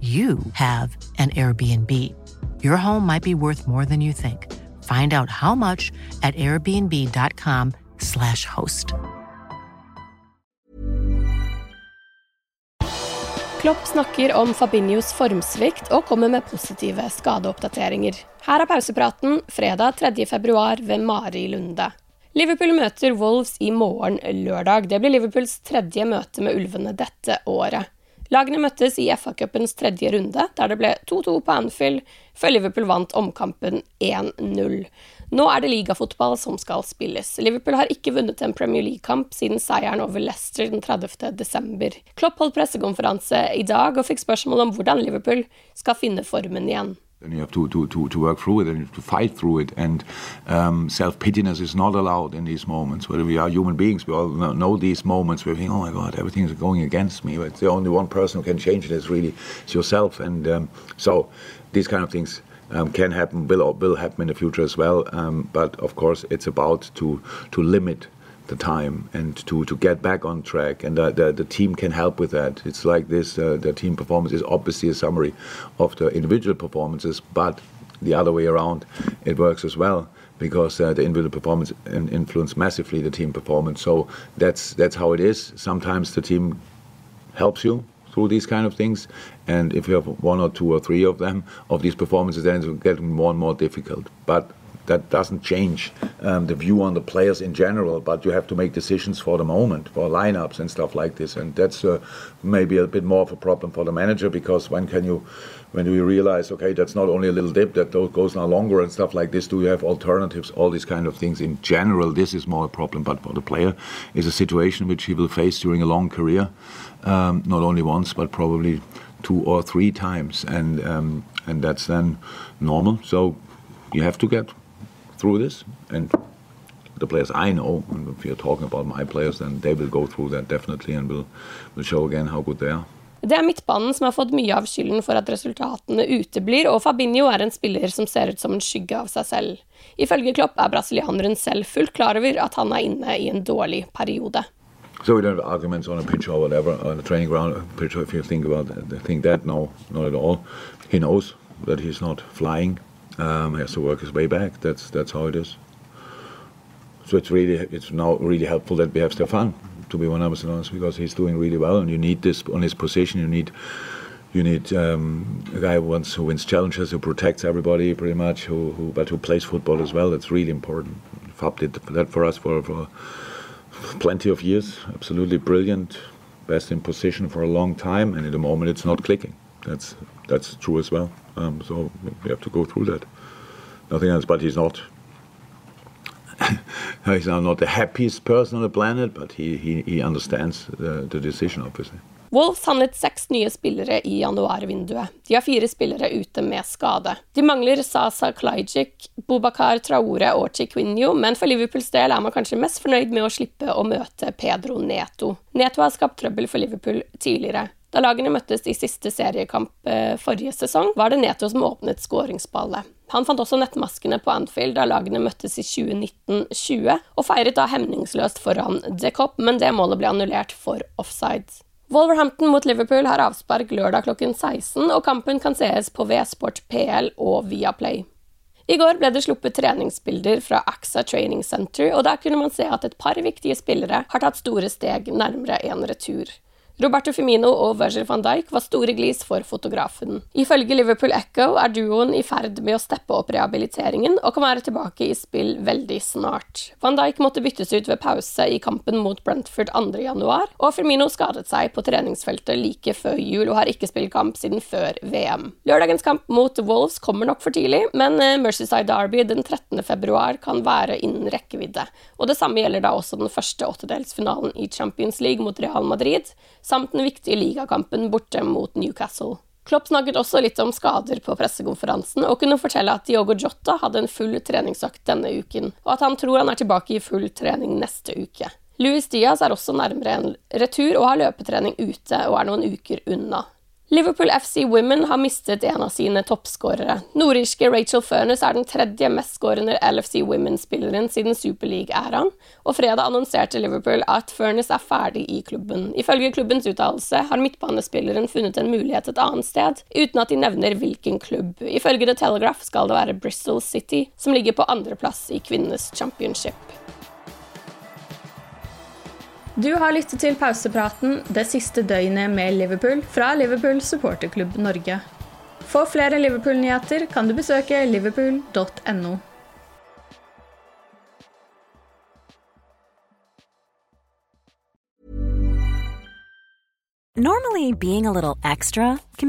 you have an Airbnb. Your home might be worth more than you think. Find out how much at airbnb.com/slash host. Klopp snakker om Fabinhos formsvikt og kommer med positive skadeoppdateringer. Her er pausepraten fredag 3. februar ved Mari Lunde. Liverpool møter Wolves i morgen lørdag. Det blir Liverpools tredje møte med Ulvene dette året. Lagene møttes i FA-cupens tredje runde, der det ble 2-2 på Anfield, før Liverpool vant omkampen 1-0. Nå er det ligafotball som skal spilles. Liverpool har ikke vunnet en Premier League-kamp siden seieren over Leicester den 30. desember. Klopp holdt pressekonferanse i dag og fikk spørsmål om hvordan Liverpool skal finne formen igjen. Then you have to, to, to, to work through it and to fight through it. And um, self pityness is not allowed in these moments. Whether we are human beings, we all know these moments where we think, oh my God, everything is going against me. But the only one person who can change it is really it's yourself. And um, so these kind of things um, can happen, will, will happen in the future as well. Um, but of course, it's about to, to limit the time and to, to get back on track. And the, the, the team can help with that. It's like this uh, the team performance is obviously a summary of the individual performances, but the other way around, it works as well because uh, the individual performance influence massively the team performance. So that's that's how it is. Sometimes the team helps you through these kind of things, and if you have one or two or three of them of these performances, then it's getting more and more difficult. But that doesn't change um, the view on the players in general, but you have to make decisions for the moment, for lineups and stuff like this, and that's uh, maybe a bit more of a problem for the manager because when can you, when do you realize, okay, that's not only a little dip that goes now longer and stuff like this. Do you have alternatives? All these kind of things. In general, this is more a problem, but for the player, is a situation which he will face during a long career, um, not only once but probably two or three times, and um, and that's then normal. So you have to get through this. And the players I know, if you're talking about my players, then they will go through that definitely and will, will show again how good they are. Det er midtbanen som har fått mye av skylden for at resultatene uteblir, og Fabinho er en spiller som ser ut som en skygge av seg selv. Ifølge Klopp er brasilianeren selv fullt klar over at han er inne i en dårlig periode. So we don't have arguments on a pitch or whatever, on a training ground pitch, if you think about that, think that, no, not at all. He knows that he's not flying. Um, he has to work his way back. That's that's how it is. So it's really it's now really helpful that we have Stefan to be 100% honest because he's doing really well, and you need this on his position. You need you need um, a guy who wants who wins challenges, who protects everybody pretty much, who, who but who plays football as well. That's really important. Fab did that for us for, for plenty of years. Absolutely brilliant, best in position for a long time, and at the moment it's not clicking. That's that's true as well. Um, so we have to go through that. Nothing else. But he's not. he's not the happiest person on the planet, but he, he, he understands the, the decision, obviously. Wolves handlet seks nye spillere i januarvinduet. De har fire spillere ute med skade. De mangler Sasa Klajcik, Bobakar Traore og Chiquinho, men for Liverpools del er man kanskje mest fornøyd med å slippe å møte Pedro Neto. Neto har skapt trøbbel for Liverpool tidligere. Da lagene møttes i siste seriekamp eh, forrige sesong, var det Neto som åpnet skåringsballet. Han fant også nettmaskene på Anfield da lagene møttes i 2019-20, og feiret da hemningsløst foran The Cop, men det målet ble annullert for offside. Wolverhampton mot Liverpool har avspark lørdag klokken 16, og kampen kan sees på V-Sport PL og Viaplay. I går ble det sluppet treningsbilder fra AXA Training Center, og der kunne man se at et par viktige spillere har tatt store steg nærmere en retur. Roberto Firmino og Virgil van Dijk var store glis for fotografen. Ifølge Liverpool Echo er duoen i ferd med å steppe opp rehabiliteringen og kan være tilbake i spill veldig snart. Van Dijk måtte byttes ut ved pause i kampen mot Brentford 2.1, og Firmino skadet seg på treningsfeltet like før jul og har ikke spilt kamp siden før VM. Lørdagens kamp mot Wolves kommer nok for tidlig, men eh, Mercyside Derby den 13. februar kan være innen rekkevidde, og det samme gjelder da også den første åttedelsfinalen i Champions League mot Real Madrid samt den viktige ligakampen borte mot Newcastle. Klopp snakket også litt om skader på pressekonferansen, og kunne fortelle at Diogo Jota hadde en full treningsøkt denne uken, og at han tror han er tilbake i full trening neste uke. Louis Diaz er også nærmere en retur og har løpetrening ute og er noen uker unna. Liverpool FC Women har mistet en av sine toppskårere. Nordirske Rachel Furness er den tredje mestskårende LFC Women-spilleren siden Superleague-æraen, og fredag annonserte Liverpool at Furness er ferdig i klubben. Ifølge klubbens uttalelse har midtbanespilleren funnet en mulighet et annet sted, uten at de nevner hvilken klubb. Ifølge The Telegraph skal det være Bristol City, som ligger på andreplass i kvinnenes championship. Du har lyttet til pausepraten det siste døgnet med Liverpool fra Liverpool supporterklubb Norge. For flere Liverpool-nyheter kan du besøke liverpool.no. Normally, being a little extra can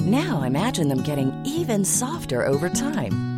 Now imagine them getting even softer over time.